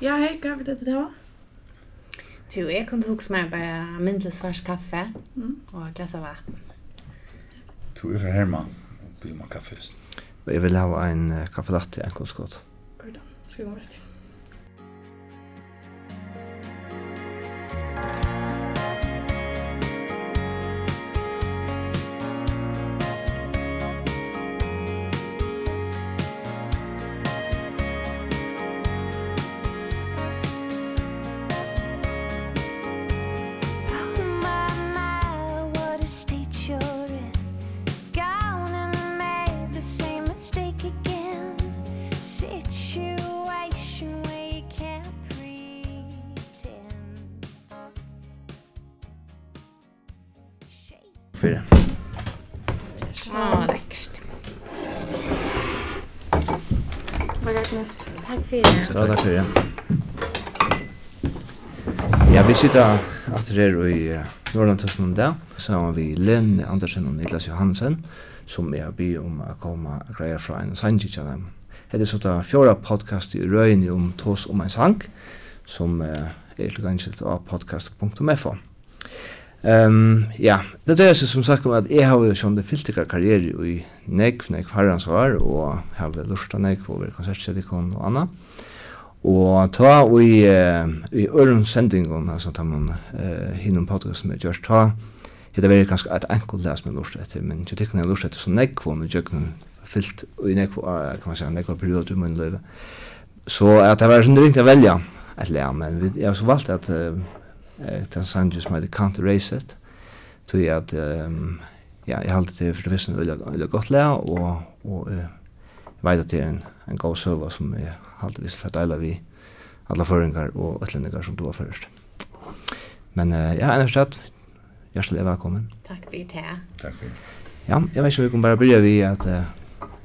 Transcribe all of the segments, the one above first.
Ja, hej, kan vi det där? Jo, jag kunde huxa mig bara mindre svart kaffe mm. och ett glas av vatten. Du är från Herman och blir man kaffe just. Jag vill ha en kaffe latte, en kolskott. Ska vi gå med till? Ja, takk for det. Ja, vi sitter etter her i Norrland Tøsten om det. Så har vi Len Andersen og Niklas Johansen, som jeg by om å komme og greie fra en sangkik til dem. Det er sånn at fjorda podcast i røyene om tås om en sang, som er tilgangelig av podcast.fo. Ehm ja, det er så som sagt om at jeg har jo som det filtrika karriere i nekv, nekv Harrans år, og har vel lursta nekv over konsertsetikon og anna. Og ta og i, i øren sendingen, altså ta man uh, hinnom podcasten med Gjørs ta, det er ganske et enkelt les med lursta etter, men jeg tykker jeg lursta etter så nekv og med jøkken fyllt i nekv, kan man si, nekv period i min løyve. Så at det var sånn ringt å velja et lea, men jeg har så valgt at uh, eh den sangen som heter Can't erase It. Så jag att ehm ja, jag håller det för det visst eller gott lär och och eh vet att det är en en god server som jag håller visst för dela vi alla föringar och utlänningar som du var först. Men eh ja, jag så hjärtligt välkommen. Tack för det. Tack för det. Ja, jag vet inte vi kommer bara börja vi att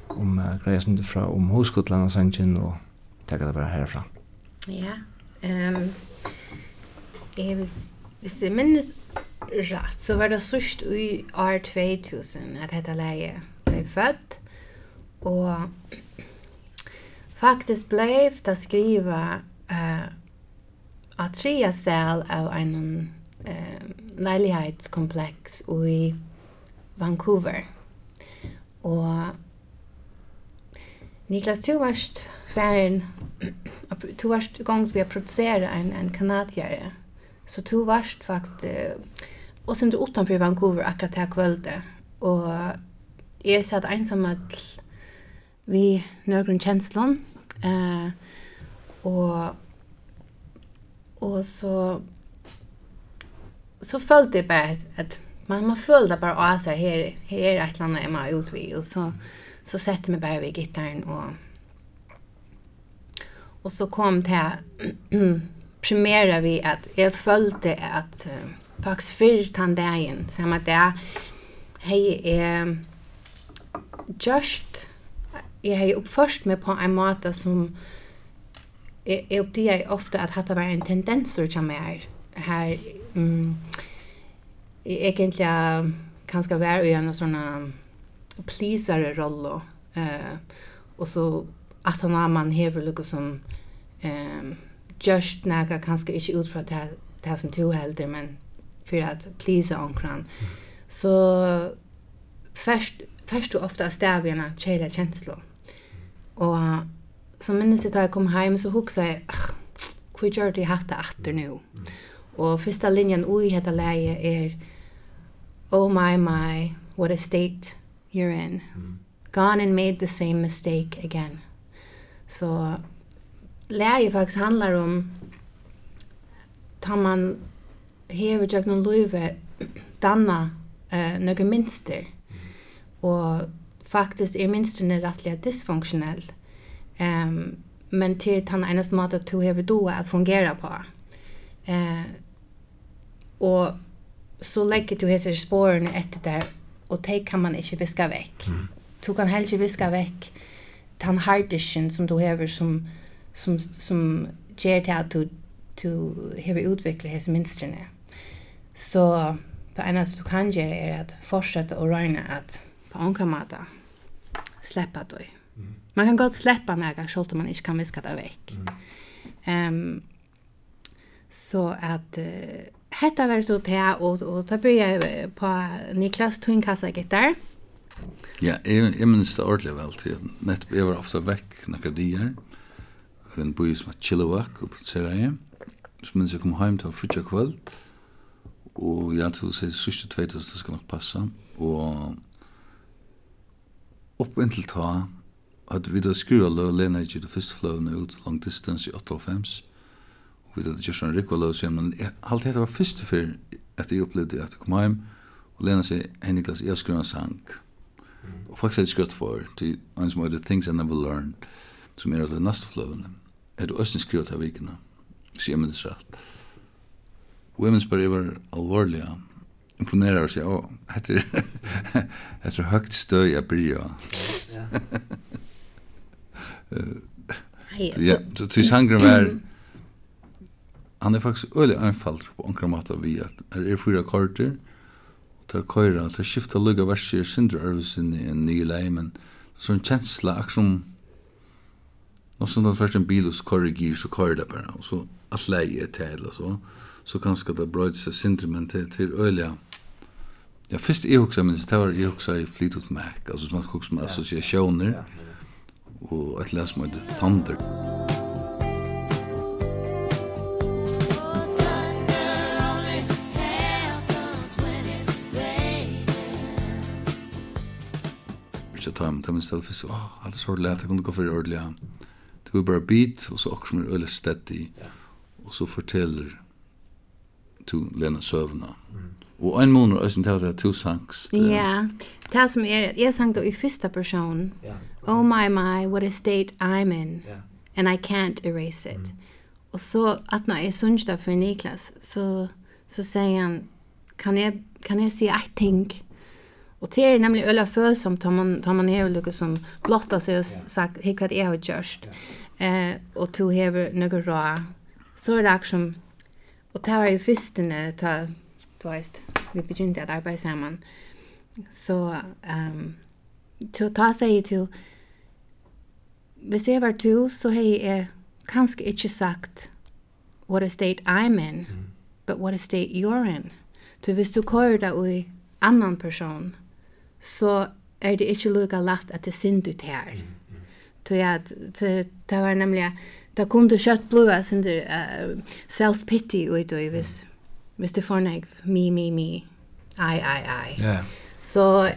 om uh, från som fra om Hoskotland og Sanchen og det bare herfra. Ja, ehm um, jeg vil, hvis jeg minnes rett, så var det sørst i år 2000 at dette leie ble født. Og faktisk ble det skrivet uh, av tre sel av en uh, leilighetskompleks i Vancouver. Og Niklas, du varst bæren, du varst gongt vi har produseret en, en kanadier Så to varst faktiskt och sen då utanför Vancouver akkurat här kvällte och jag satt ensam att vi några känslor eh och och så så följde det bara att man man följde bara ah så här här är ett land Emma ut vi och så så sätter mig bara vid gitarren och och så kom det primera vi at jeg følte at uh, faktisk fyrr tann dagen, samme dag, hei jeg just, jeg hei oppførst meg på en måte som jeg, jeg oppdager ofte at hatt var en tendenser til meg her, um, egentlig kanskje være i en sånn plisare rolle, uh, og så at han har man hever lukket som um, just näka kanske inte ut från det det som du helder men för att please onkran. Mm. så först först du ofta stävjarna tjejla känslor och så minns jag att jag kom hem så huxade jag hur gör det hatta efter nu och första linjen oj heta läge är oh my my what a state you're in. Mm. gone and made the same mistake again. Så so, läge faktiskt handlar om tar man hever jag någon löve danna eh några minster och faktiskt är minstern är rättliga dysfunktionell. Ehm um, men till han ena som att to hever då att fungera på. Eh och så lägger du hela spåren efter där och det kan man inte viska veck Mm. Du kan heller inte viska veck den hardishen som du hever som som, som ger till att du, du har utvecklat hans minstrene. Så det ena du kan göra är att fortsätta och röjna att på andra mata släppa dig. Mm. Man kan gott släppa några så om man inte kan viska det väck. Mm. Um, så att uh, hetta var så te och och ta börja på Niklas Twinkassa gitarr. Ja, jag minns det ordentligt väl till. Nettopp jag var ofta väck några dagar i en by som er Chilliwack og produserer jeg. Så minns jeg kom hjem til frutja kvöld og jeg tror det er sørste 2000 skal nok passa. og opp inntil ta hadde vi da skrua løg lena ikke det første fløvene ut long distance i 8.5 og vi hadde gjort sånn rikva løg men jeg halte det var første fyr, etter jeg opplevde at jeg kom hjem og lena seg Henriklas jeg skrua en sang og faktisk er det skrua for til en som heter Things I Never Learned som er av det neste fløvene er du østen skrivet av vikene, så jeg minnes rett. Og jeg minnes bare jeg var alvorlig, ja. imponerer og sier, å, etter, etter høyt støy jeg bryr Ja. Ja, så til sangren var, han er faktisk øyelig anfallt på omkring måte vi, at her er fyra korter, og tar køyra, tar skifta lugga verser, sindra arvesinni enn nye lei, men sånn kjensla, som Och sen den första bilen så korrigerar så kör det bara. Och så att läge till och så. Så kanske det bröt sig men till, till ölja. Ja, först jeg också men det var jeg också i Fleetwood Mac. altså som man kokar med associationer. og et läsa med Thunder. Thunder. ikke ta dem, de minst det, for så, alt så lett, jeg kunne gå for ordentlig, vi bara bit och så också som er öle steady. Ja. Och så forteller to Lena Søvna Mm. Och en månad är sen till att du sangs. Ja, det som är jeg Jag sang då i första person. Ja. Oh my my, what a state I'm in. Ja. And I can't erase it. Mm. Och så att när jeg sjöng där för Niklas så så säger han kan jag kan jag se I think. Och det er nämligen öla følsomt tar man tar man ner och som blotta sig och sagt hej vad är det har gjort eh, og to hever nøkker rå, så er det akkur som, og det var jo fyrstene, ta, du veist, vi begynte at arbeide sammen, så, um, to, ta seg til, hvis jeg var to, så har jeg kanskje ikke sagt what a state I'm in, mm. but what a state you're in. Så hvis du kører deg i annan person, så er det ikke lukket lagt at det synd ut her. Mm. Tog at det var nemlig, det kunne kjøtt blod, sin uh, self-pity ut og hvis, hvis det får meg, me, me, me, I, I, I. Yeah. Så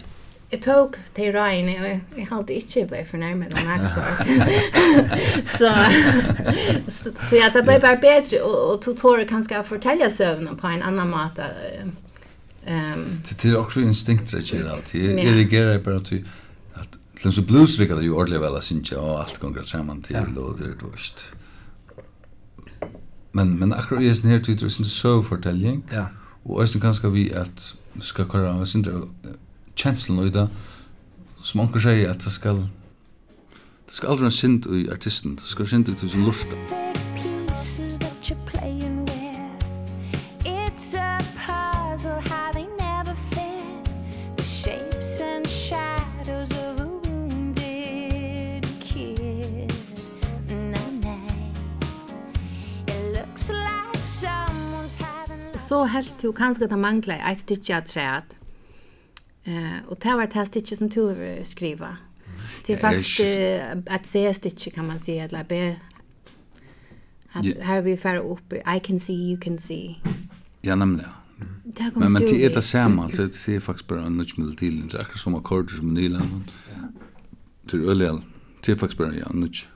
jeg tok til røyene, og jeg, jeg halte ikke ble fornærmet om jeg så. så, så, ja, det ble bare bedre, og, og tog tårer kan skal fortelle søvnene på en annan måte. Um, det, det er også instinkter, ikke? Det irrigerer bare til Til så blues rikkar det jo ordentlig vel, synes jeg, og alt gonger saman til, og det er dvist. Men, men akkurat i hesten her tyder det sin søvfortelling, ja. og æsten kanskje vi at skal køre av sin kjenslen og det, som anker sier at det skal, det skal aldri en synd i artisten, det skal synd i tusen lortet. så helt du kanskje at han manglet et stykke av træet. Uh, og det var det stykke som du skriver. Det er faktisk uh, et C-stykke kan man si, eller B. At, yeah. Her vi færre opp, I can see, you can see. Ja, nemlig, ja. Det men, men det er det samme, det er faktisk bare en nødt med til, det er akkurat som akkorder som Nyland, det er øyelig, det er faktisk bare en nødt.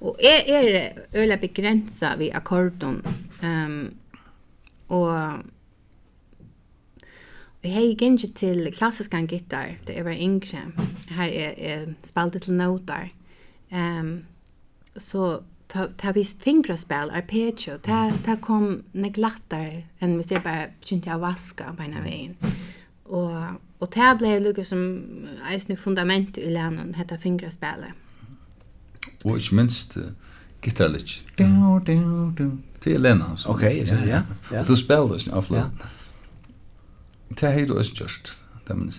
Og er, er øyelig begrensa vi akkorden, um, Og Jeg hei gengje til klassiskan gitar, det er var yngre. Her er, er spalte til notar. Um, så ta, ta vi fingraspel, arpeggio, ta, ta kom nek lattar enn vi ser bare begynte jeg å vaska på en av veien. Og, og ta ble lukka som eisne fundament i lennon, hetta fingraspelet. Og ikke minst, uh, gitarrlich. Du du du. är Lena. Okej, ja, ja. Og så spelar det Ja. land. Det har du just. Det men.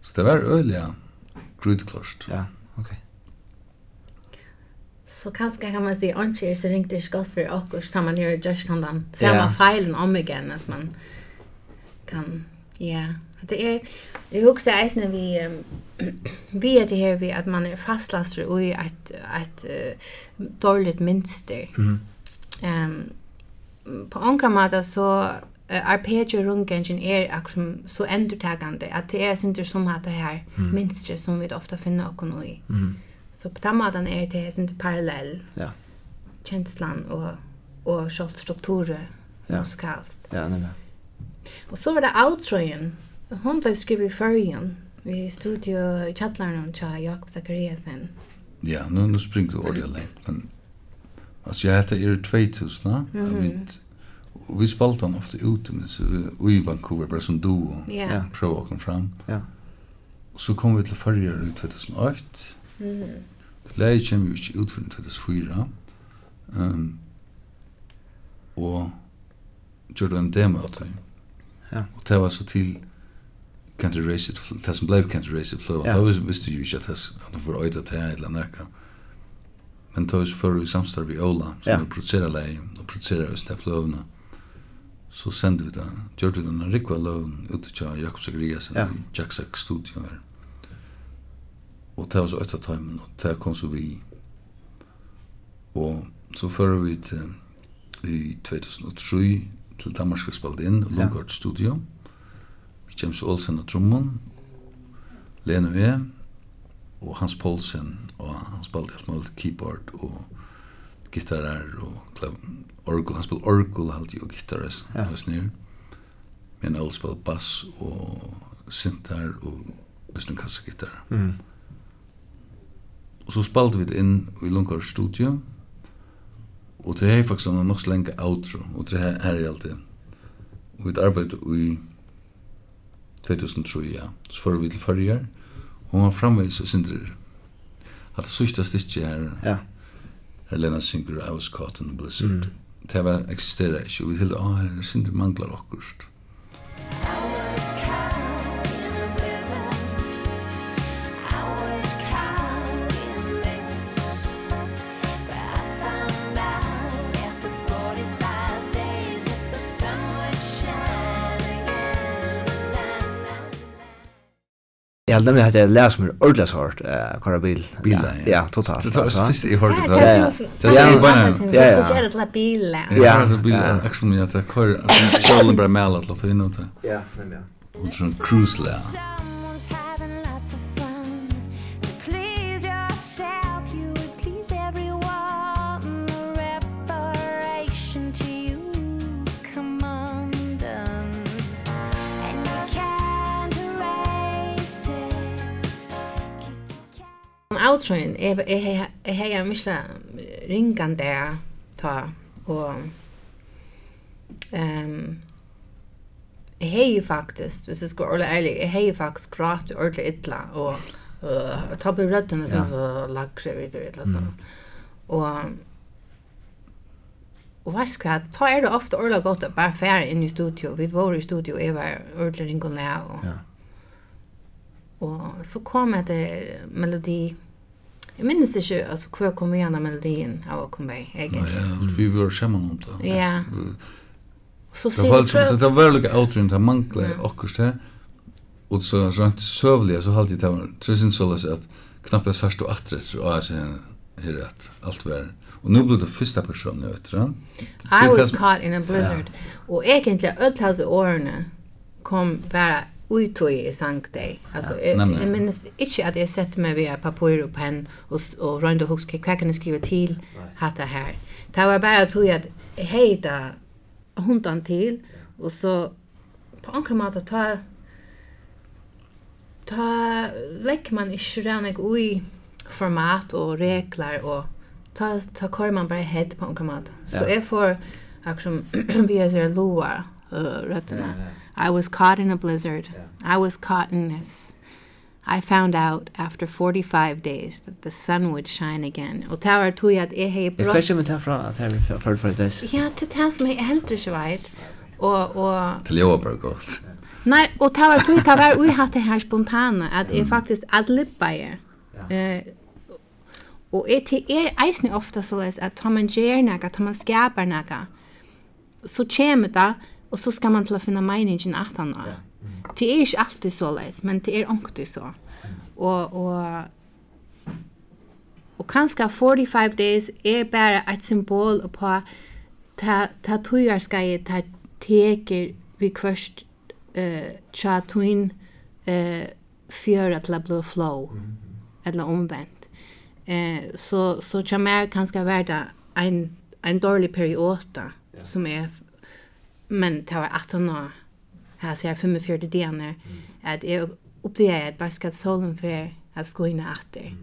Så det var øliga grudklost. Ja, okej. Så kanske kan man si, «Anki er så ringt det skott för akkurat», så man gjør just han den samme feilen om igen att man kan, ja, yeah. Det är jag huxar eisne vi vi är det här vi att man är fastlast och i ett ett dåligt mönster. Mm. Ehm på andra så arpeggio rundgängen är akkurat så endurtagande att det är inte som att det här mm. som vi ofta finner och i. Mm. Så på den måten är det inte parallell. Ja. Känslan och och själva strukturen ja. musikalskt. Ja, nej. Och så var det outroen hon blev skrivet i förrgen. Vi stod ju i chattlaren om Jakob Zachariasen. Ja, nu, nu springer du ordet längt, men Alltså jag heter er 2000, va? Mm -hmm. vi, och vi spalte han ofta ute men så vi, i Vancouver bara som duo. Yeah. Ja. Prova att fram. Ja. Och så kom vi till förra i 2008. Mm. -hmm. Det läge kom ju inte ut förrän 2004. Ehm um, och gjorde en demo åt det. Ja. Och det var så till Country Race, det som blev Country Race i Fløva, ja. da visste jo ikke at det var øyde til eller nekka. Men da visste for i samstarv i Ola, som ja. producerer leie, og producerer oss til Fløvene, så sendte vi det, gjør vi den rikva løven ute til jakob og Griasen ja. i Jacksack Studio her. Og det var så øyde timen, og det kom så vi. Og så fører vi til i 2003 til Danmark skal spalte inn, Lungard Studio. Ja James Olsen og Trumman, Lene Ø, og Hans Poulsen, og han spalte alt mulig keyboard og gitarer og klav, orgel, han spalte orgel alltid og gitarer ja. hans snir. Men alle spalte bass og syntar og østen kassagitarrar. Mm. Og så spalte vi det inn i Lundgaard studio, og det er faktisk noe nok så lenge outro, og det her er alltid. Og vi arbeidde i 2003, ja. Så får vi til førre Og han framvis og synder. At det sørste stikket her, ja. Helena synger I was caught in a blizzard. Mm. Det var eksisterer ikke, og vi tilde, ah, her synder mangler akkurat. Ja, hade nämligen att jag läste mig ordentligt hårt uh, Kara bil. Ja. Ja, totalt. Det var precis i hårt. Ja, ja. Det var ju bara. Ja, ja. Det är ju bara bilen. Ja, det var bilen. Actually, jag tar kvar. Jag skulle bara mäla att låta in åt. Ja, men ja. Och så en cruise lär. Outroen, jeg, jeg, jeg heier mysla ringande ta, og um, jeg heier faktisk, hvis jeg skal ordentlig ærlig, jeg heier faktisk grat ordentlig ytla, og uh, ta på røddene sånn, og lagre ut og ytla sånn. Og Og veist hva, ta er det ofte ordentlig godt å bare fære inn i studio, vi var i studio, jeg var ordentlig ringande og... Ja. Og så kom jeg til melodi. Jeg minnes ikke altså, hvor kom igjen av melodien av å komme vei, egentlig. Ja, ja, vi var sammen om det. Ja. Så det var som det var lukka outrun, det manglet akkurat her. Og så rent søvlig, så halte jeg det var tusen så løs at knappt jeg sørst og atret, og jeg sier her at alt var. Og nå ble det første personen jeg vet, I was caught in a blizzard. Og egentlig, ødelhase årene kom bare ui i sang deg. Altså, ja, jeg, jeg minnes ikke at jeg sette meg via papir og penn og, og rønne og huske hva kan jeg skrive til hatt det her. Det var bare tog at jeg heita hundan til og så på anker måte ta ta lekk man ikke rann jeg ui format og regler og ta, ta kår man bare head på anker måte. Så ja. jeg får akkurat som vi er loa uh, røttene. Ja, ja. I was caught in a blizzard. Yeah. I was caught in this. I found out after 45 days that the sun would shine again. Og det var tog at att jag hej bra. Jag kanske vill ta fra at jag för för för det. Ja, det som mig helt ikke svajt. Og, og... Til jag var godt. Nei, og det var tog det var vi hade här spontana att jag faktiskt att lippa e. Eh e til er eisne ofta så läs att man gör naga, att man skapar något. Så kommer det og så skal man til å finne meningen at han har. Det er ikke alltid så leis, men det er ordentlig så. Och, Og, og, og kanskje 45 days er bare et symbol på ta, ta tøyerskei, ta teker vi kvørst uh, tja tøyn uh, fjøra til å bli flow, mm. eller omvendt. Eh, så, så tja mer kanskje være en, en dårlig periode, yeah. som er men det var 18 år. Här ser jag 45 dagar att jag upptäckte att bara ska solen för att gå in efter.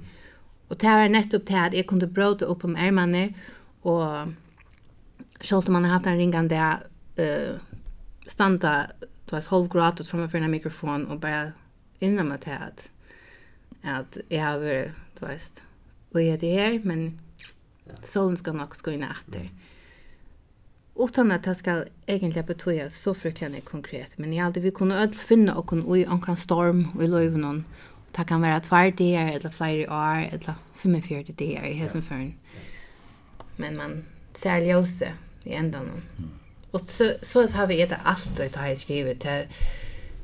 Och det var nettopp det att jag kunde bråta upp om ärmarna och självt om man har haft en ringande där uh, standa du halv halvgratat framför en mikrofon och bara innan mig till att att jag har du vet och jag är det här men solen ska nog gå in efter. Mm utan att det ska egentligen betyda så fruktansvärt konkret. Men jag allt vi kunde öll finna och kunde i omkring storm och i löven någon. Det kan vara två dagar eller flera år eller 45 dagar i hesen för. Men man ser ljuset i ändan. Mm. Och så, så har vi det allt och det har jag skrivit. Jag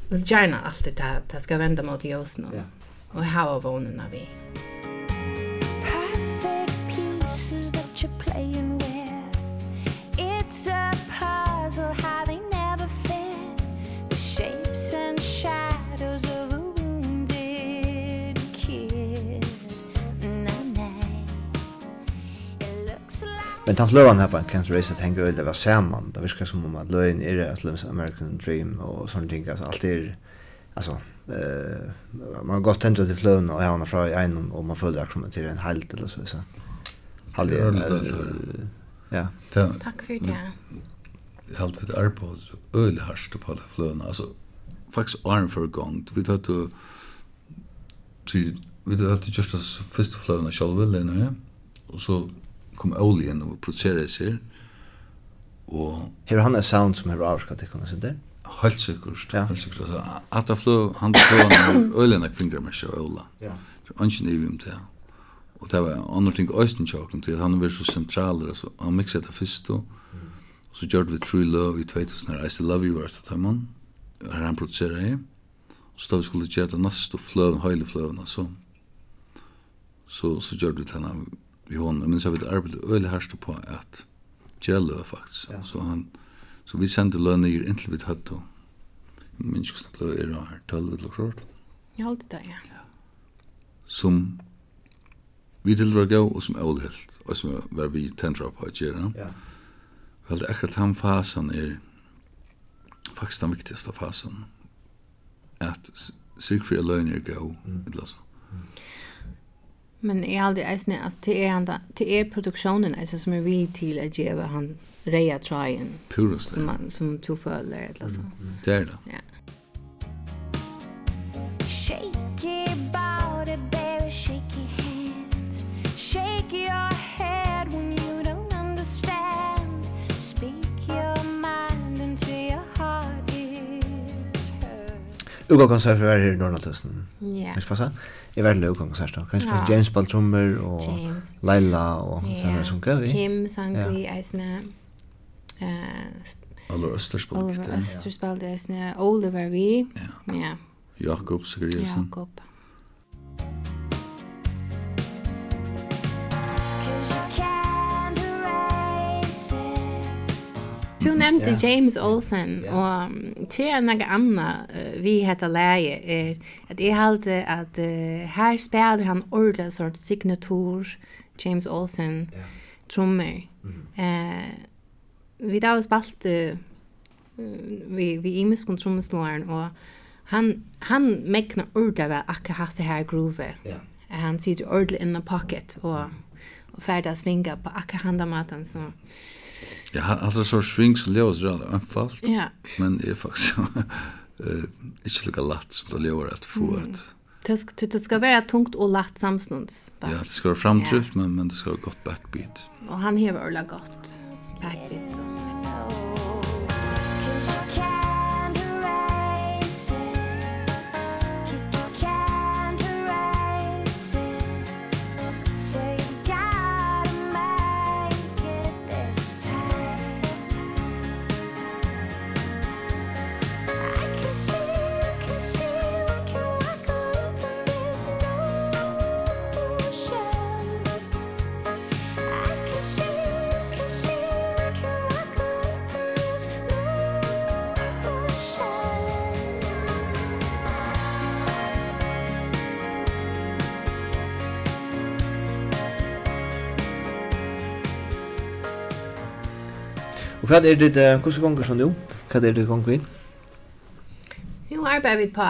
vill gärna alltid det här. Det ska vända mot ljusen. Ja. Och här var vånen av vi. Mm. Men tant løvan her på en Cancer Race tenker jeg det var saman. Det virker som om at løven er et løven American Dream og sånne ting. Altså alt er, altså, uh, man har gått tendra til fløven og hana fra i egnom og man føler akkurat til en heilt eller så. så. Halde, uh, ja. Takk for det. Jeg har vi et arbeid øyelig hardt på alle fløven. Altså, faktisk åren for gang. Vi tar tatt jo, vi tar jo just oss første fløven av Kjallville, og så kom oljen og produsere seg. Og... Her han er sound som her avskatt ikke kunne sitte? Helt sikkert, ja. helt sikkert. Altså, at det flå, han flå han øylen av fingre med seg og øyla. Ja. Så var ikke nivå om det. Og det var andre ting øysten tjokken til at han var så sentral, altså, han mikset det først og så gjør vi True Love i 2000 her, I Still Love You var det man, her han produserer her. Og så da vi skulle gjøre det neste fløven, høyle fløven, altså, så, så gjør vi det henne vi hon men så vet arbeid øle harst på at gelo faktisk ja. så han så vi sendte lønne i inntil vi hatto og minns ikke snakk løy er her tøll vi lukk rart jeg det ja. som vi tilvar gå og som er helt og som var vi tentra på at gjøre ja. vel akkurat han fasen er faktisk den viktigaste fasen at sikfri lønne er gå mm. eller så mm. Men i all det eisne, altså, til er, han da, til er produksjonen eisne som er vi til at gjeva han reia traien. Purus Som, man, som to føler, eller så. Mm, mm. Det er det. Ja. Shake it, bow baby, shake your hands. Shake your head when you don't understand. Speak your mind until your heart is hurt. Uga kan säga för er i Norrlandstösten. Ja. Yeah. Visst? Ja. Jeg vet ikke hva da. Kanskje ja. James på trommer og James. Laila og yeah. sånne som gøy. Kim sang vi ja. eisne. Uh, Oliver Øster spalte. Oliver Øster spalte eisne. Oliver vi. Ja. ja. Jakob Sigurdsson. Jakob. Jakob. Du nämnde ja. James Olsen ja. och till en några andra vi heter läge är att det hade att uh, här spelar han ordla sort signatur James Olsen ja. trummer. Mm. Eh vi där har spalt uh, vi vi imus kontrollsnåren och han han mäknar ordla väl akkurat haft det här groove. Ja. Han sitter ordla in the pocket och och färdas svinga på akkurat handa maten, så. Ja, alltså så swings och ljus då anfallt. Ja. Men det är faktiskt eh inte lika lätt som det gör att få ett Det ska det ska vara tungt och lätt samstunds. Ja, det ska vara framtryft men men det ska vara gott backbeat. Och han har öla gott backbeat så. Og hva er det, uh, hvordan gonger sånn du? Hva er det gonger vi? Jo, arbeider vi på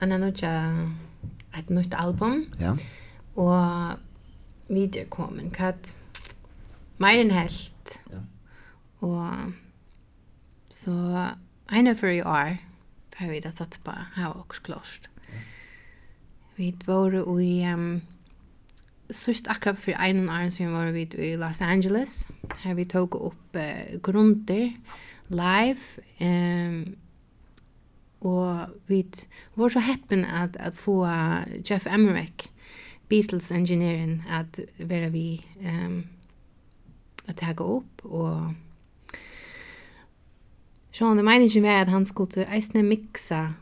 en nødja, et nytt album. Ja. Og vi er kommet, hva er mer enn helt. Ja. Og så ene for i år, har vi da satt på her og klart. Vi var i um, sust akkurat för en år som vi var vid i Los Angeles. Här vi tog upp uh, grunder live. Um, og vi var så heppen at, at få Jeff Emmerich, Beatles engineering, at være vi um, at tagga opp og Sean, det meningen var at han skulle eisne mixa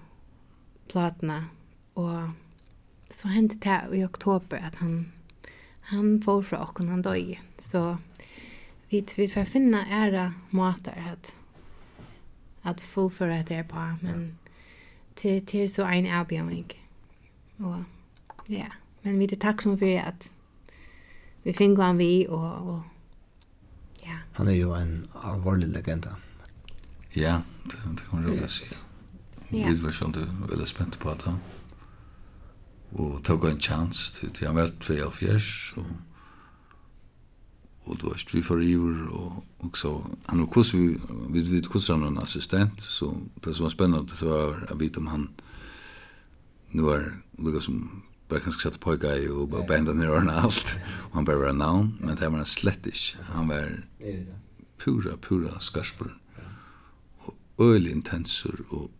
platene og så hendte det i oktober at han han får fra oss han døg. Så vi, vi får finne ære måter at, at fullføre det på, men til, til så en avbjøring. Og ja, men vi er takksom for at vi finner han vi, og, og ja. Han er jo en alvorlig legenda. Ja, det, det kan man rolig si. Ja. Vi var sånn du er veldig spent på det. Ja og tok en chans til, til han var 72 og og du var vi för iver og, og så han var kurs vi vi vi kus han en assistent så det som var spennende det var å vite om han nu er lukka som bare kanskje satt på guy og bare bända ned och alt og han bare var navn men det var han slett ikke han var pura pura skarsper og øyelig intensur og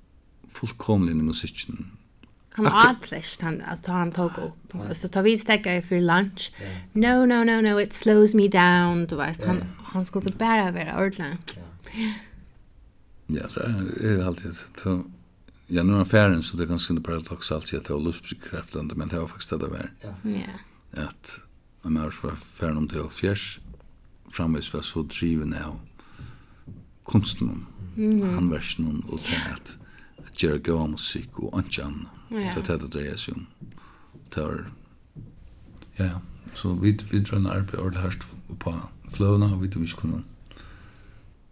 fullkomlig i musikken Han var atläst han alltså han tog upp. Så tar vi stäcka för lunch. Yeah. No, no, no, no, it slows me down. Du vet, han, han skulle bara vara ordentlig. Ja, så är det alltid så Ja, nu är affären så det kan synas paradoxalt att jag har lustbekräftande, men det var faktiskt det det var. Ja. Ja. Att en människa var affären om till fjärs framvis var så driven av kunsten, mm. handversen och det att göra gav musik och inte annat. Ja. Det hade det är ju. Tar. Ja, så vi vi drar när på och härst på Slovna och vi du skulle kunna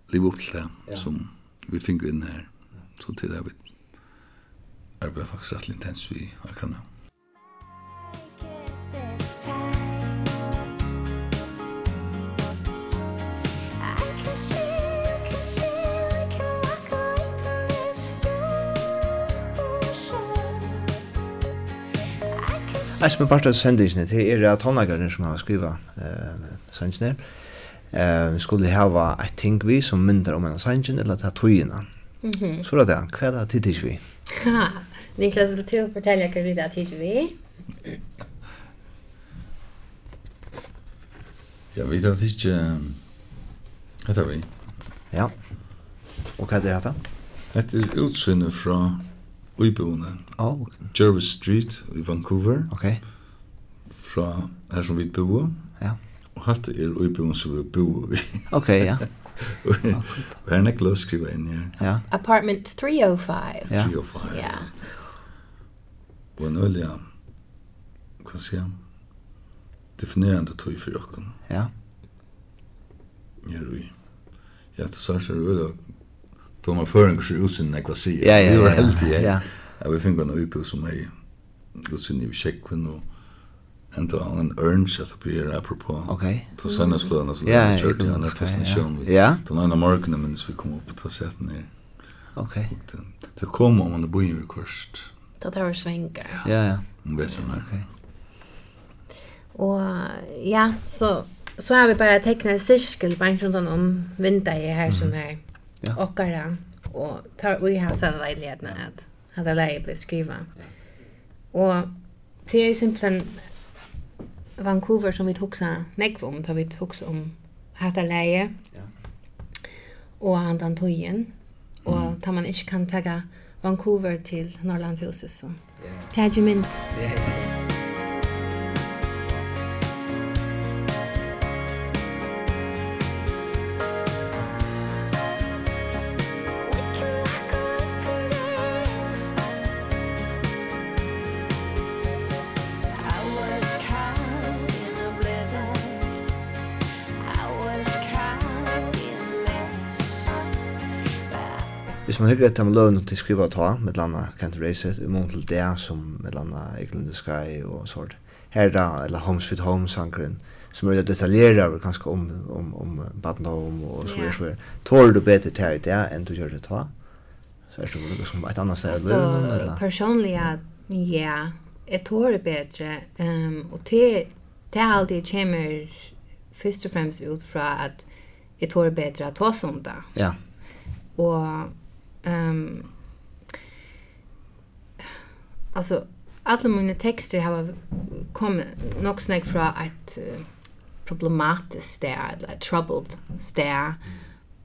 leva upp till det som vi fick in här. Så till det vi arbetar faktiskt rätt intensivt i Akron. Ja. Jeg som er part av sendingene til er at håndlageren som har skrivet uh, sendingene uh, skulle hava et ting vi som myndar om en sending eller ta tøyina. Mm -hmm. Så er det, hva er det tid ikke vi? Ha, Niklas, vil du fortelle hva det er tid vi? Ja, vi tar ikke hva er vi? Ja, og hva er det hva? Hva er utsynet fra uibúne. Oh, okay. Jervis Street i Vancouver. Okay. Fra her som vi bor. Ja. Og hatt er uibúne som vi bor i. okay, ja. Og her er nekla å skriva inn her. Ja. Apartment 305. Ja. 305. Ja. Og en øl, ja. Hva sier jeg? Definerende tøy for jokken. Ja. Jeg er. Ja, du sier det er øl, då man föring så utsyn när jag säger. Ja, ja, vi var helt ja. Ja, ja vi fick en uppe som mig. utsyn i check kun och ändå en urns att bli här apropå. Okej. Så sen oss lön oss lön church och den fascination. Ja. Då när American men vi kom upp på sätt ner. Okej. Så kom om man bo i kurst. Då där var svängar. Ja, ja. Om Vet du Okej. Och ja, så så har vi bara tecknat en cirkel runt om vinter här som här ja. okkara och tar och i hans vägledna att hade läge blev skriva. Och det är simpelthen Vancouver som vi huxar näck om tar vi huxar om hade läge. Ja. Och han den tojen och tar man inte kan ta Vancouver till Norrlandshuset så. Ja. Tagiment. Ja. man hygger etter med løvene til skriva og ta, med landa Can't Race It, i mån til det som med landa Eagle in the Sky og sånt. Her da, eller Home Sweet Home sangren, som er detaljerer over kanskje om, om, om Badenholm og så videre. så videre. Tåler du bedre til i det enn du gjør det ta? Så er det noe som et annet sted. Altså, personlig, ja, jeg tåler bedre. Um, og til, til alt det kommer først og fremst ut fra at jeg tåler bedre at ta som det. Ja. Og Um, alltså alla mina texter har kommit nog snägg från ett uh, problematiskt ställe, eller troubled ställe.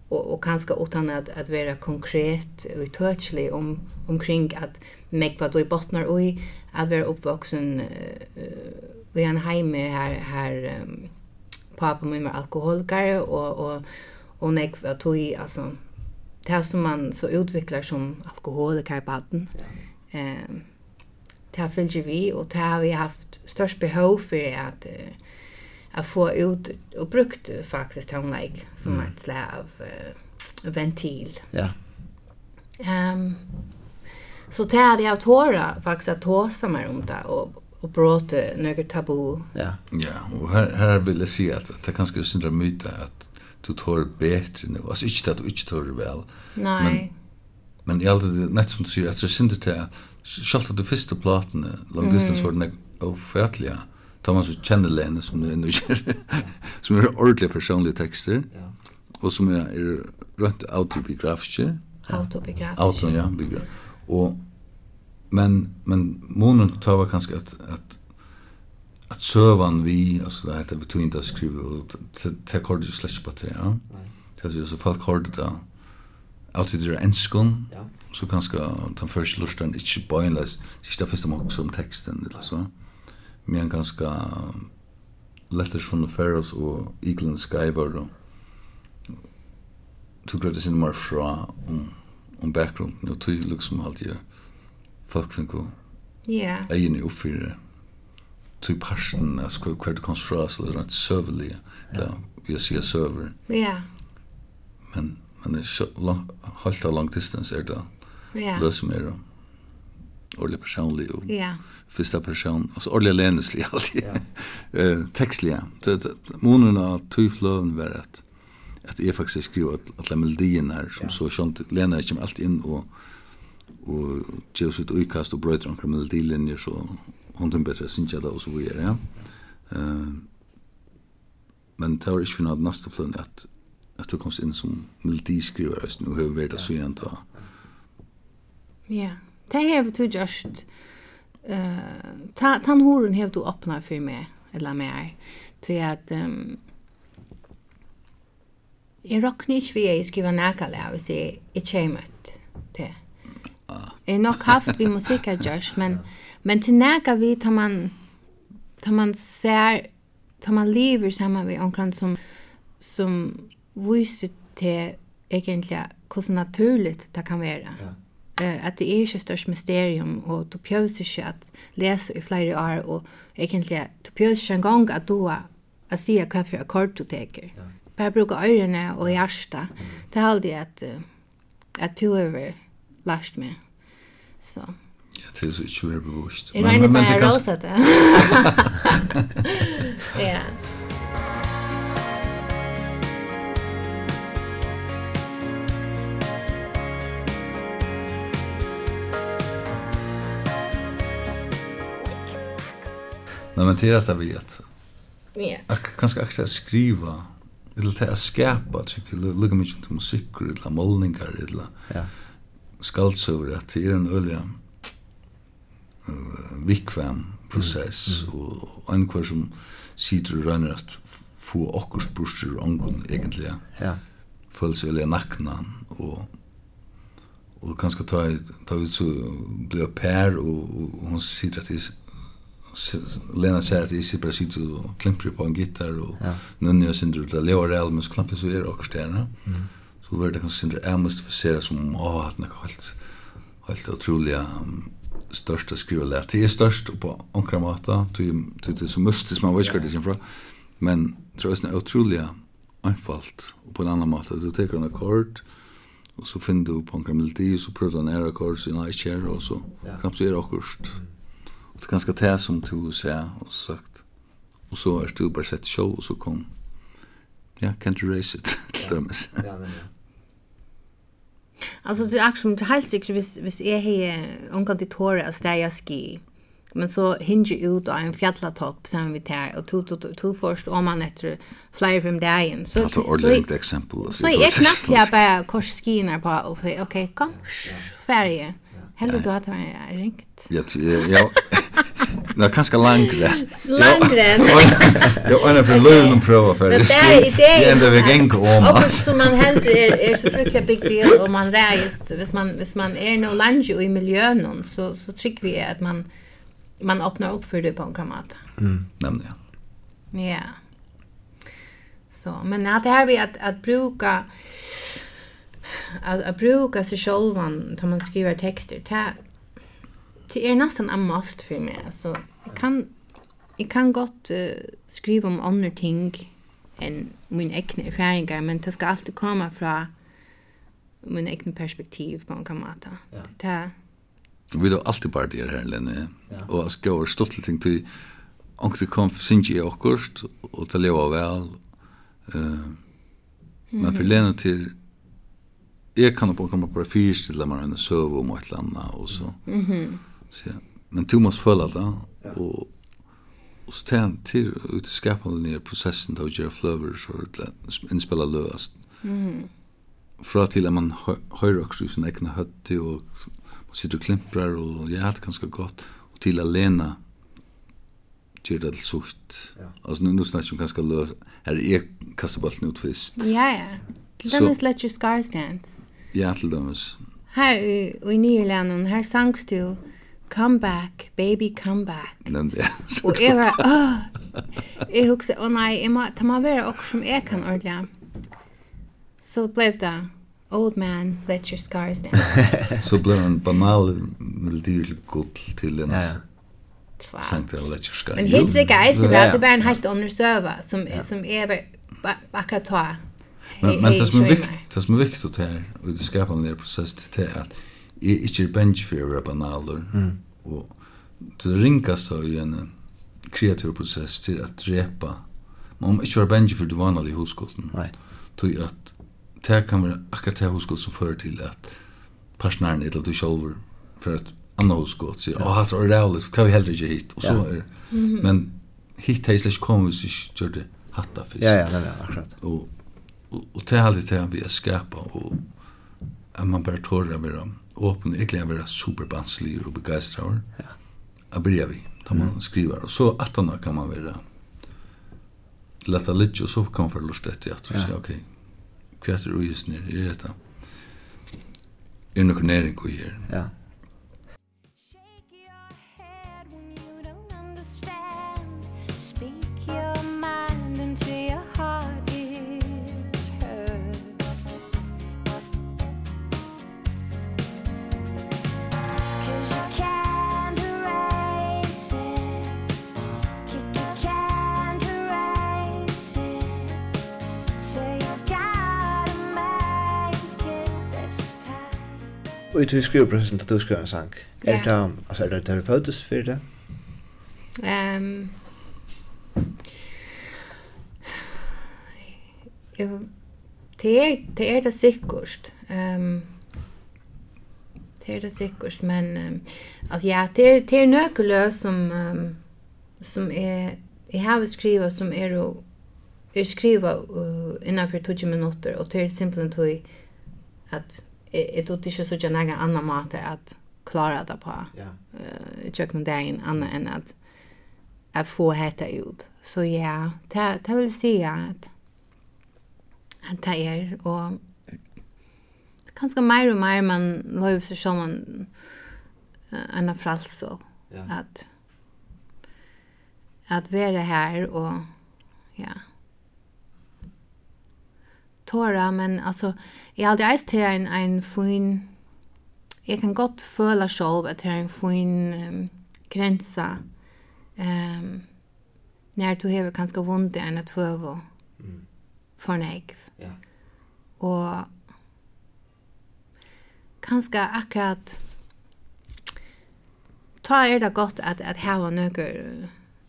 Och och kanske utan att att vara konkret och touchly om omkring att mig vad i bottnar och i att vara uppvuxen uh, i en hem här här um, pappa min var alkoholiker och och och nek vad du alltså det som man så utvecklar som alkoholiker baden. Ehm ja. um, det här fylgjer vi och det har vi haft störst behov för att uh, att få ut och brukt faktiskt tonlike som mm. ett slag av uh, ventil. Ja. Ehm um, så det hade jag tåra faktiskt att tåsa mig om det och och bråte några tabu. Ja. Ja, och här här vill jag se att det kanske är syndra myta att du tår bättre nu. Alltså inte at du inte tår vel. Nej. Men, men jag hade det som du säger, att jag synder till Sjalt at du fyrste platene, long distance, var den ofertelige. Ta man så kjenner Lene som er nysgjerrig, som er ordentlige personlige tekster, ja. og som er, er rønt autobiografiske. Autobiografiske. Auto, ja, biografiske. Og, men, men månen tar var kanskje at, at att sövan vi alltså det heter vi tog inte att skriva och det här kortet släpps på det ja. Det är så folk har det Alltid det är en skon så kanske den första lustan inte bönlös sista första man också om texten eller så. Men ganska letters from the Pharaohs og Eagland Skyver og tog grøyde sinne mer fra om, om bakgrunden og tog liksom alltid folk finner yeah. egen oppfyrer till parsen jag ska kvar det konstrueras eller något sövlig eller vi ser server. Ja. Men men det så långt hållta lång distans är det. Ja. Lös mer då. ordentlig personlig og ja. första person alltså orle länslig alltid. Eh textliga. Det av tyflöven var rätt. Att jag faktiskt skriver alla melodierna här som så skönt Lena är ju alltid in och och ger ut utkast och bröt omkring melodilinjer så hunden bättre syns jag det och så vidare. Ja. Uh, men det var inte för något nästa flön att att du kom in som melodiskrivare just nu har vi det så igen ta. Ja, det har vi tog just eh ta han horen har du öppnat för mig eller mer till att um, Jeg råkner ikke vi jeg skriver nærkale hvis jeg ikke har møtt det. Jeg har nok haft vi musikker, har gjørs, men... Ja Men til näka vi tar man tar man ser tar man lever samman med omkring som som viser til egentlig hvordan naturligt det kan være. Ja. Uh, att det er ikke størst mysterium og du pjöser ikke at lese i flere år og egentlig, du pjöser ikke en gang at du har å si hva for akkord du teker. Ja. Bara bruka öronen och hjärsta. Det er aldri at, uh, at du har lært meg. Så. Ja, det er så ikke mer bevost. Jeg regner bare å råse det. Ja. Nei, men det är att jag vet. Ja. Jag kanske akkurat att skriva eller till att skapa, tycker jag, lugga mycket till musik, eller målningar, eller ja. skaldsöver, att det är en öliga uh, vikvam process mm. og ankur som sitter og rønner at få okkurs brustur og ongun egentlig ja. følelselig nakna og og kanskje ta, ta ut så blir pær og, og hun sitter at jeg Lena sier at jeg sitter bare sitter og klimper på en gitar og ja. nunni og synder ut av Leo Real men så klemper så er akkurat stjerne mm. så var det kanskje synder jeg måste få se det som åh, at det er helt helt utrolig um, størst å skrive skrivelært. Det er størst på onkra måte, det er så mystisk, man vet ikke hva det kommer fra, men jeg det er utrolig anfalt på en annan måte. Du teker en akkord, og så finner du på onkra melodi, og så prøver du en ære akkord, så nei, ikke her, og så knappt så er det akkurst. Og det er ganske det som du ser, og så sagt, og så er du bare sett show, og så kom, ja, can't erase it, til dømes. Ja, ja, ja. Alltså det är också till helt säkert hvis, hvis är här hon till det tåra att stäja ski. Men så hinge ut av en fjällatopp sen vi tar och tog tog tog först om man efter fly från dagen. Så alltså ordentligt exempel. Så är knappt jag bara kors korsskiner på och okej kom färje. Helvete du att det var ringt. Ja, ja. Nå, kanskje langre. Langre enn. Det var en for løven å prøve for. Det er i det. Det enda vi gäng om. Og som man heldur er, er så fruktelig big deal, og man reist, hvis man, hvis man er noe lange i miljøen, så, så trykker vi at man, man åpner opp for det på en kramat. Mm, nemlig, ja. Ja. Så, men det här vi att, att bruka att, att bruka sig självan när man skriver texter, det det är nästan en must för mig. Så jag kan, jag kan gott uh, skriva om andra ting än min egna erfarenheter, men det ska alltid komma från min egna perspektiv på en kamata. Ja. Det är Vi har alltid bara det här Lenne. Ja. Och jeg skal være stolt till ting til om det kom synge i august och det lever väl. Eh men for Lena till jag kan på komma på fyrst till man en søv om et eller annet, och så. Mhm. Så, ja. Men du måste följa det. Ja. Och, och så tar till ut i skapande ner processen då gör flöver så att inspela löst. Mm. Fra till att man höjer också sin egna hötti och man sitter och klimprar och jag det ganska gott. Och till att lena gör det till sucht. Ja. Alltså nu, nu snackar vi ganska löst. Här är kastabalten ut först. Ja, ja. Till dömes let your scars dance. Ja, till dömes. Här i, i Nyland, här sangs du come back, baby, come back. Nemnd, ja. Og jeg var, åh, jeg husker, åh nei, jeg må, det må være okkur som jeg kan ordla. Så blev det, old man, let your scars down. Så blev en banal melodier til gull til en Ja. sankt av let your scars. Men helt ikke, eisen, det er bare en helt ånder som, som er bare akkurat ta. Men, men det som er viktig, det som er viktig til her, og det skapar en del process til at er ikke bench for å være banaler. Mm. Og det ringes så i en kreativ prosess til at drepa. Man må ikke være bench for det vanlige hoskolten. Nei. Til at det kan være akkurat det hoskolten som fører til at personeren er til du selv for at anna hoskolten sier, åh, det er rævlig, hva vi heller ikke hit? Og så ja. er Men hit har jeg slik kommet hvis jeg gjør det hatta fyrst. Ja, ja, det er akkurat. Og, og, og det er alltid det vi er skapa og at man bare tårer å være åpen, egentlig å være superbanslig og begeistret. Ja. Jeg bryr vi, da man mm. skriver. Og så at han kan man være letta litt, og så kan man få lust etter at du ja. sier, ok, hva er det du nere, er dette? Er det noe næring å gjøre? Ja. i tog skriveprosessen til du skriver en sang, er det, yeah. altså, er det terapeutisk for det? Um, det er det, er det sikkert. Um, det er det sikkert, men um, altså, ja, det er, det er nøkkeløs som, um, som er, jeg har skriva som er å er skriva uh, innanfor 20 minutter, og det er simpelthen tog at jeg tog ikke så jag någon annen måte at klara det på. Ja. uh, jag kunde en annan än att att få hetta ut. Så ja, det det vil si at at det er og kanskje mer og mer man løver seg som en man en og Ja. at at være her og ja tåra, men alltså jag aldri eist til en, en fin... Jag kan gott føle själv at det er en fin um, gränsa um, när du har kanskje vondt i en att föva mm. for en. Ja. Och kanskje akkurat ta er det gott att att ha några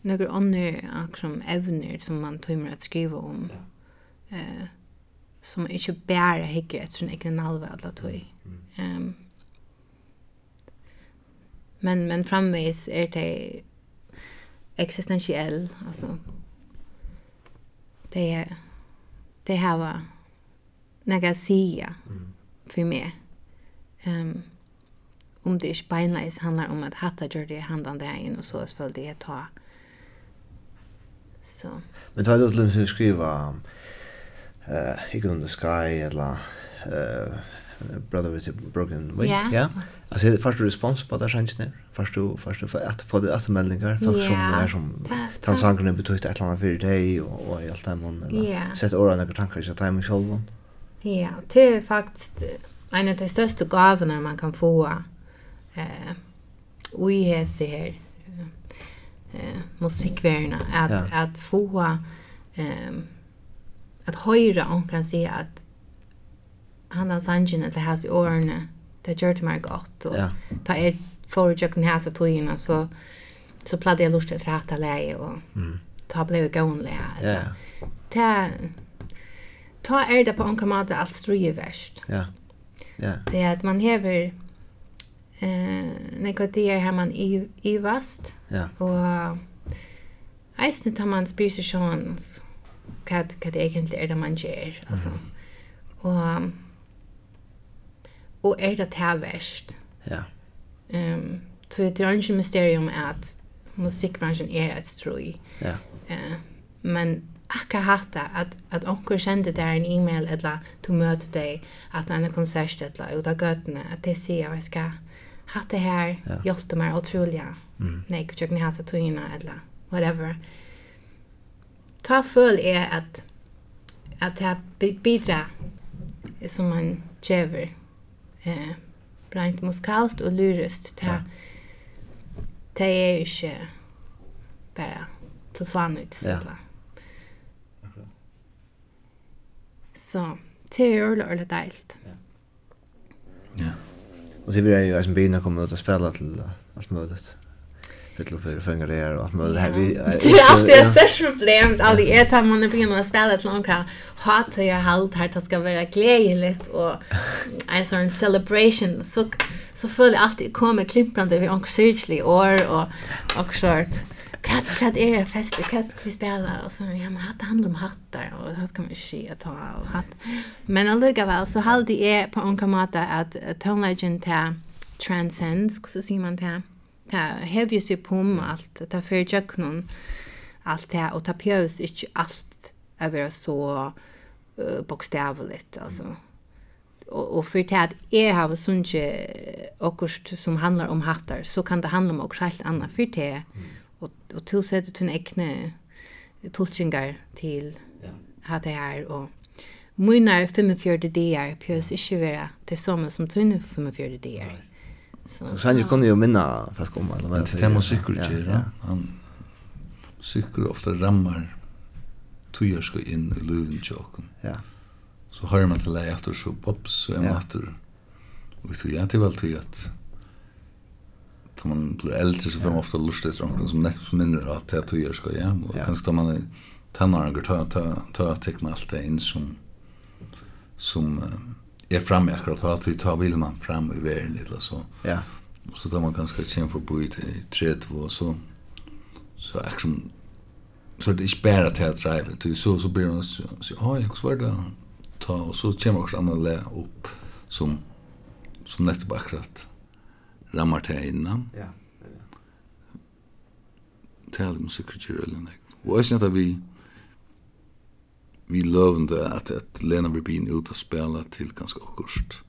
några andra liksom evner som man tömmer att skriva om. Ja. Eh som ikke bare hikker etter sin egen alve alle tog. Um, men, men framvis er det eksistensiell, altså det er det hava var några sia för mig. Ehm um, om det är beinleis handlar om att hatta gör det handan där inn, och så är det ta. Så. Men tar du til å skriva uh, Eagle in the Sky eller uh, Brother with a Broken Wing. Yeah. Ja. Alltså det första respons på det känns ner. Först du först du att få det att meldingar för som är som tant sangen betyder ett annat för dig och och allt det man eller sett ord några tankar så time and. Ja, det är faktiskt en av de största gåvorna man kan få eh vi här ser här eh musikvärna att att få ehm att höra kan säga att han har sangen att det här i årene det gör det mig gott och ja. ta ett förutjöken här så tog in och så så pladdade jag lust att rätta läge och mm. ta blev gående ja. ta ta er det på onkran mat allt struje värst ja ja det är att man häver eh några dagar här man i i vast ja och Eisen tar man spyrir seg sjåan, så hva, hva det egentlig er det man gjør, altså. Mm. Og, og er det tæverst. Ja. Um, så det er ikke mysterium at musikbranschen er et strøy. Ja. Uh, men akka hatta at at onkur sendi der en e-mail eller du møta dei at en konsert eller ut av gøtna at dei sé av ska hatta her hjálpte meg otroliga. Mm. Nei, kjøkken hasa tøyna eller whatever ta føler jeg at at jeg bidra som man kjever eh, brant muskalst og lyrest til ja. det er ikke bare til faen ut ja. så det er jo ordentlig deilt ja. og det vil jeg jo som begynner å komme ut og spille til alt mulig Fytlo för fänga det och att man det här vi... Det är alltid ett störst problem. Alltid är att man är på att spela ett långt krav. Hat och jag halt här, det ska vara glädjeligt och en sån celebration. Så, så följer alltid kommer klimprande vid onkel syrklig år och, och short Kat, kat är det fest, kat ska vi spela och så ja men hatt handlar om hattar och det kan vi se ta och hatt. Men alluga väl så håll det är på onkamata att tonlegend ta transcends, så ser man det ta hevjer seg på om alt, det fyrir jøknon, alt det, og ta pjøs ikke alt å være så uh, bokstavligt, altså. Og, og for det at jeg har sunnet akkurat som handlar om hattar, så kan det handla om akkurat helt annet for det, mm. og, og tilsette til egne tolkningar til ja. hatt det her, og Munar 45 dagar pjøs ikke være til samme som tunne 45 dagar. Nei. Så sen kunde ju minna fast komma eller vad. Det är musikkul ja. Han musikkul ofta rammar tjuar ska in i luven chocken. Ja. Så hör man till läget och så pops så är man åter. Och så jag till väl till att Tar man blir äldre så får man ofta lust efter något som nästan som minner att det är tjuar ska ja. Och kanske tar man tannaren går ta ta ta ta ta allt det in som som uh, är framme akkurat ta till ta bilen fram i världen lite så. Ja. Och så tar man ganska sen förbi till träd och så så action så det är bara att jag driver till så så blir man så ja jag svär det ta och så kommer också andra lä upp som som nästa bakrat ramar till innan. Ja. Tell them secretary eller något. Och sen att vi vi lövande att att Lena Rubin ut och spela till ganska kort.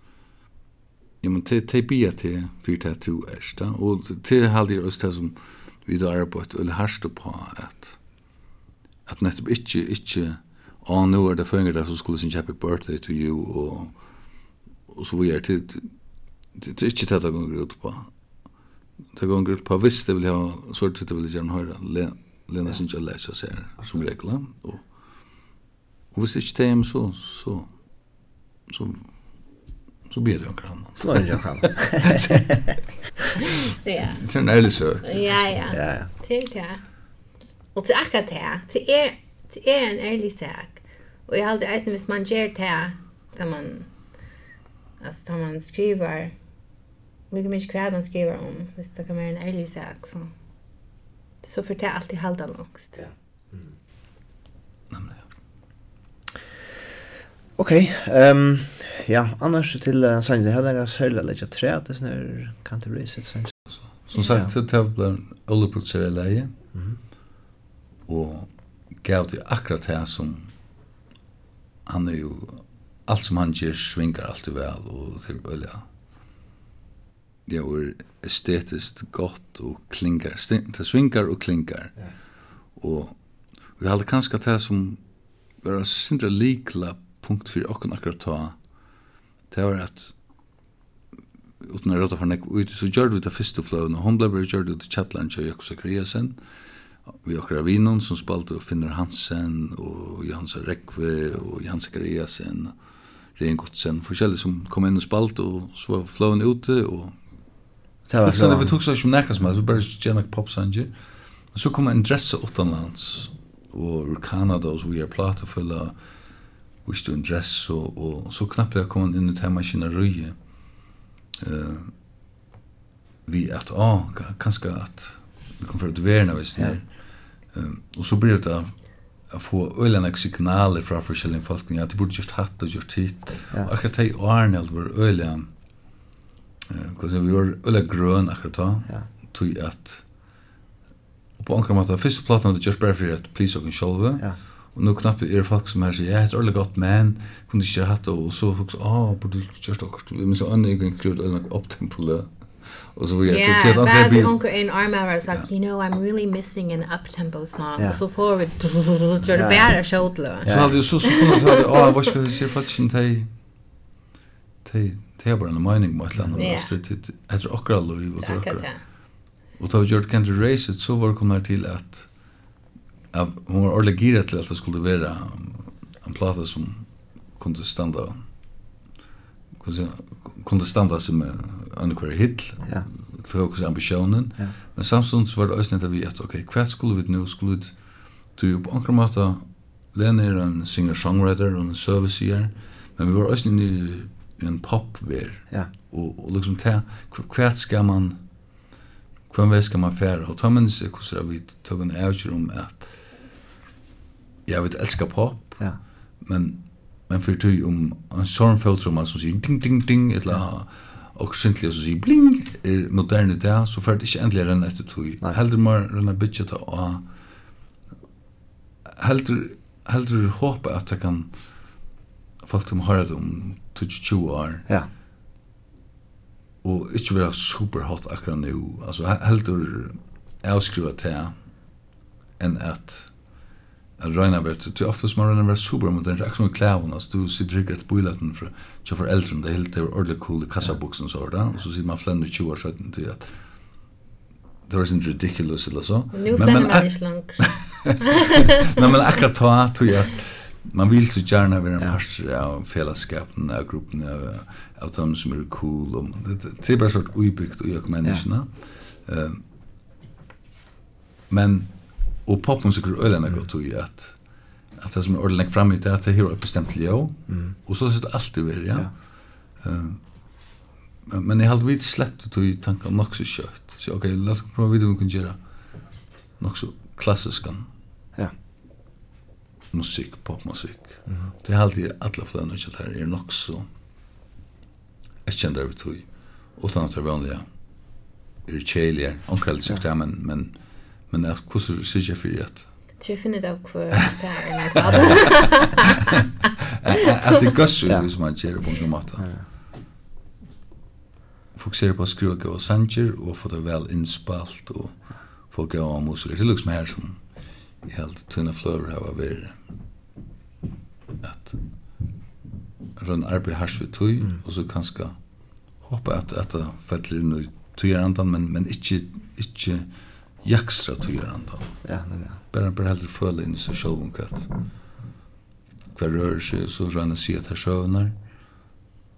Ja men te te bia te för te to ästa och te hade ju östas som vi då är på ett eller harst på att att nästan inte inte Ja, nu är det fänger där så skulle sin happy birthday to you och och så vi vidare till det är inte det där går ut på. Det går ut på visst det vill ha så det vill jag gärna höra Lena sin jag läsa så här som regla och Og hvis det ikke det er så, så, så, så blir det jo en kram. Så blir det jo en kram. Ja. Det er en ærlig søk. Ja, ja. ja, ja. Til det. Og til akkurat det, Til er, til er en ærlig søk. Og jeg har alltid eisen, hvis man gjør det, da man, altså, da man skriver, mycket mycket hva man skriver om, hvis det kan være en ærlig sak, så, så får det alltid halda langst. Ja. Mm. Okej. Ehm um, ja, annars till uh, sen det här är själva lite tre, att det snur kan det bli sitt sen. Som sagt, det har blivit oljeprodukter i og Mm. Gav det akkurat det som han er jo alt som han gjør svingar allt väl og til öliga. Det är estetiskt godt og klingar, det svingar og klingar. Og Och vi hadde kanskje det som var sindra likla punkt fyrir okkur akkurat ta det var at utan å råta for nek ut så gjør vi det første fløven og hon ble bara gjør det ut i Kjatland kjøy Jakobs Akariasen vi akkurat av Vinon som spalte og Finner Hansen og Johansa Rekve og Johansa Akariasen Rein Godsen forskjellig som kom inn og spalte og så var fløven ute og Det var så vi tog så som nekka som så bara gärna gjennak popsanger. Men så kom en dressa utanlands, og ur Kanada och så vi er plate fulla viste en dress, og, og så knappt jeg kom inn i temmaskineriet, uh, vi at, å, oh, kanskje at vi kom fra ut verden av ja. um, og så blir det da å få øyne signaler fra forskjellige folk, ja, de burde gjort hatt og gjort hit, ja. og akkurat det i årene var øyne, uh, hvordan vi var øyne grøn akkurat da, ja. tog at, og på anker måte, første platen hadde gjort bare for at please og kan ja Och nu knappt är det folk som här säger, ja, det är ordentligt gott, men kunde inte göra hatt och så folk säger, ah, borde du göra ståkast. Men så annan gång kring det är något upptempo Och så vidare. Ja, vad hade onkel en arm har sagt, you know, I'm really missing an up-tempo song. Och så får vi, gör det bättre skjortlö. Så hade du så så kunde säga, ah, vad ska det se faktiskt inte dig? Dig, det är bara en mening med ett land. Det är ett akkurat lov, och ett akkurat. Och då vi kan Candy Race, så var det kommer till att hon var ordentlig gira til at det skulle være en plata som kunde standa kunde standa som en hver hit ja. til hos ambisjonen ja. men samstånd var det også at vi at ok, hva skulle vi nu skulle vi til på anker måte Lene er en singer-songwriter og en serviceer men vi var også i en pop-ver ja. og, og liksom ta hva skal man hva skal man fære og ta minnes mennesker hvordan vi tog en avgjør om at jag vet älskar pop. Ja. Men men för ty om en sån filter som så ding ding ding eller och sentliga så sig bling er moderna där så för det inte ändligen än efter tog. Heldur mer runna budget och heldur heldur hoppa att det kan folk som har det om 22 år. Ja. Och inte vara super hot akkurat nu. Alltså heldur avskriva till en att at røyna vart du ofta som röna vart super modern, mot som i klæven, altså du sitter ikke ett bulletin fra tja för äldre det helt det er ordentlig cool i kassabuksen så da, og så sitter man flänner 20 år sedan til at det var sånn ridiculous eller så men men men men akkurat ta tror jag man vill så gärna vara en part av fällskapen av gruppen av av dem som är cool och det är bara så utbyggt och jag människorna eh men og popmusik er øyne godt tog at at det som er ordentlig fram i det, at det her er bestemt leo, mm. og så sitter det alltid ved, ja. ja. Uh, men jeg hadde vidt slett ut i tanken nok så kjøtt. Så ok, la oss prova å om vi kan göra nok så klassisk ja. musik, popmusik Mm -hmm. Det är alltid alla flere nødvendig at her er nok så jeg kjenner det ut i, utan at det er vanlige er kjelige, omkrellig sagt, ja, men, men men at hvordan sier jag för at? Tror finner det av hva det vad. Att det gøss ut som man gjør på en måte. Fokusera på att skriva gå sanger och få det väl inspalt och få gå av musiker til liksom her som i helt tunne fløver har vært Att rönn arbeid hars vi tøy og så kanskje hoppa at det fettler inn i tøyerandan men, men ikkje, ikkje, jakstra tyger han då. Ja, det är. Bara bara føle inn i seg själv om hva hver rører seg, så så han ser att här sjövnar.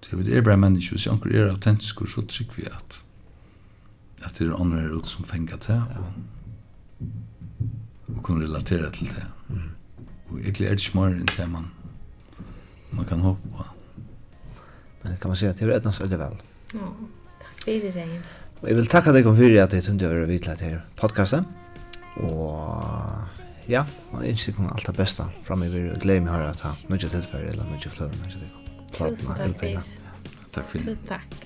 Så vi er bare mennesker, hvis anker er autentisk, så trykker vi at at det er andre her ute som fängat til, og, og kunne relatera til det. Mm. Och egentligen är det mer enn det man man kan håpe på. Men kan man säga att det är rätt något så väl. Ja, takk for det. Og jeg vil takke deg om fyrir at jeg tunde å være vidtla til podcasten. Og ja, og jeg ønsker deg alt det beste framover. Og gleder meg å høre at jeg nødvendig tilfelle eller nødvendig fløven. Tusen takk. Takk for det. Tusen takk.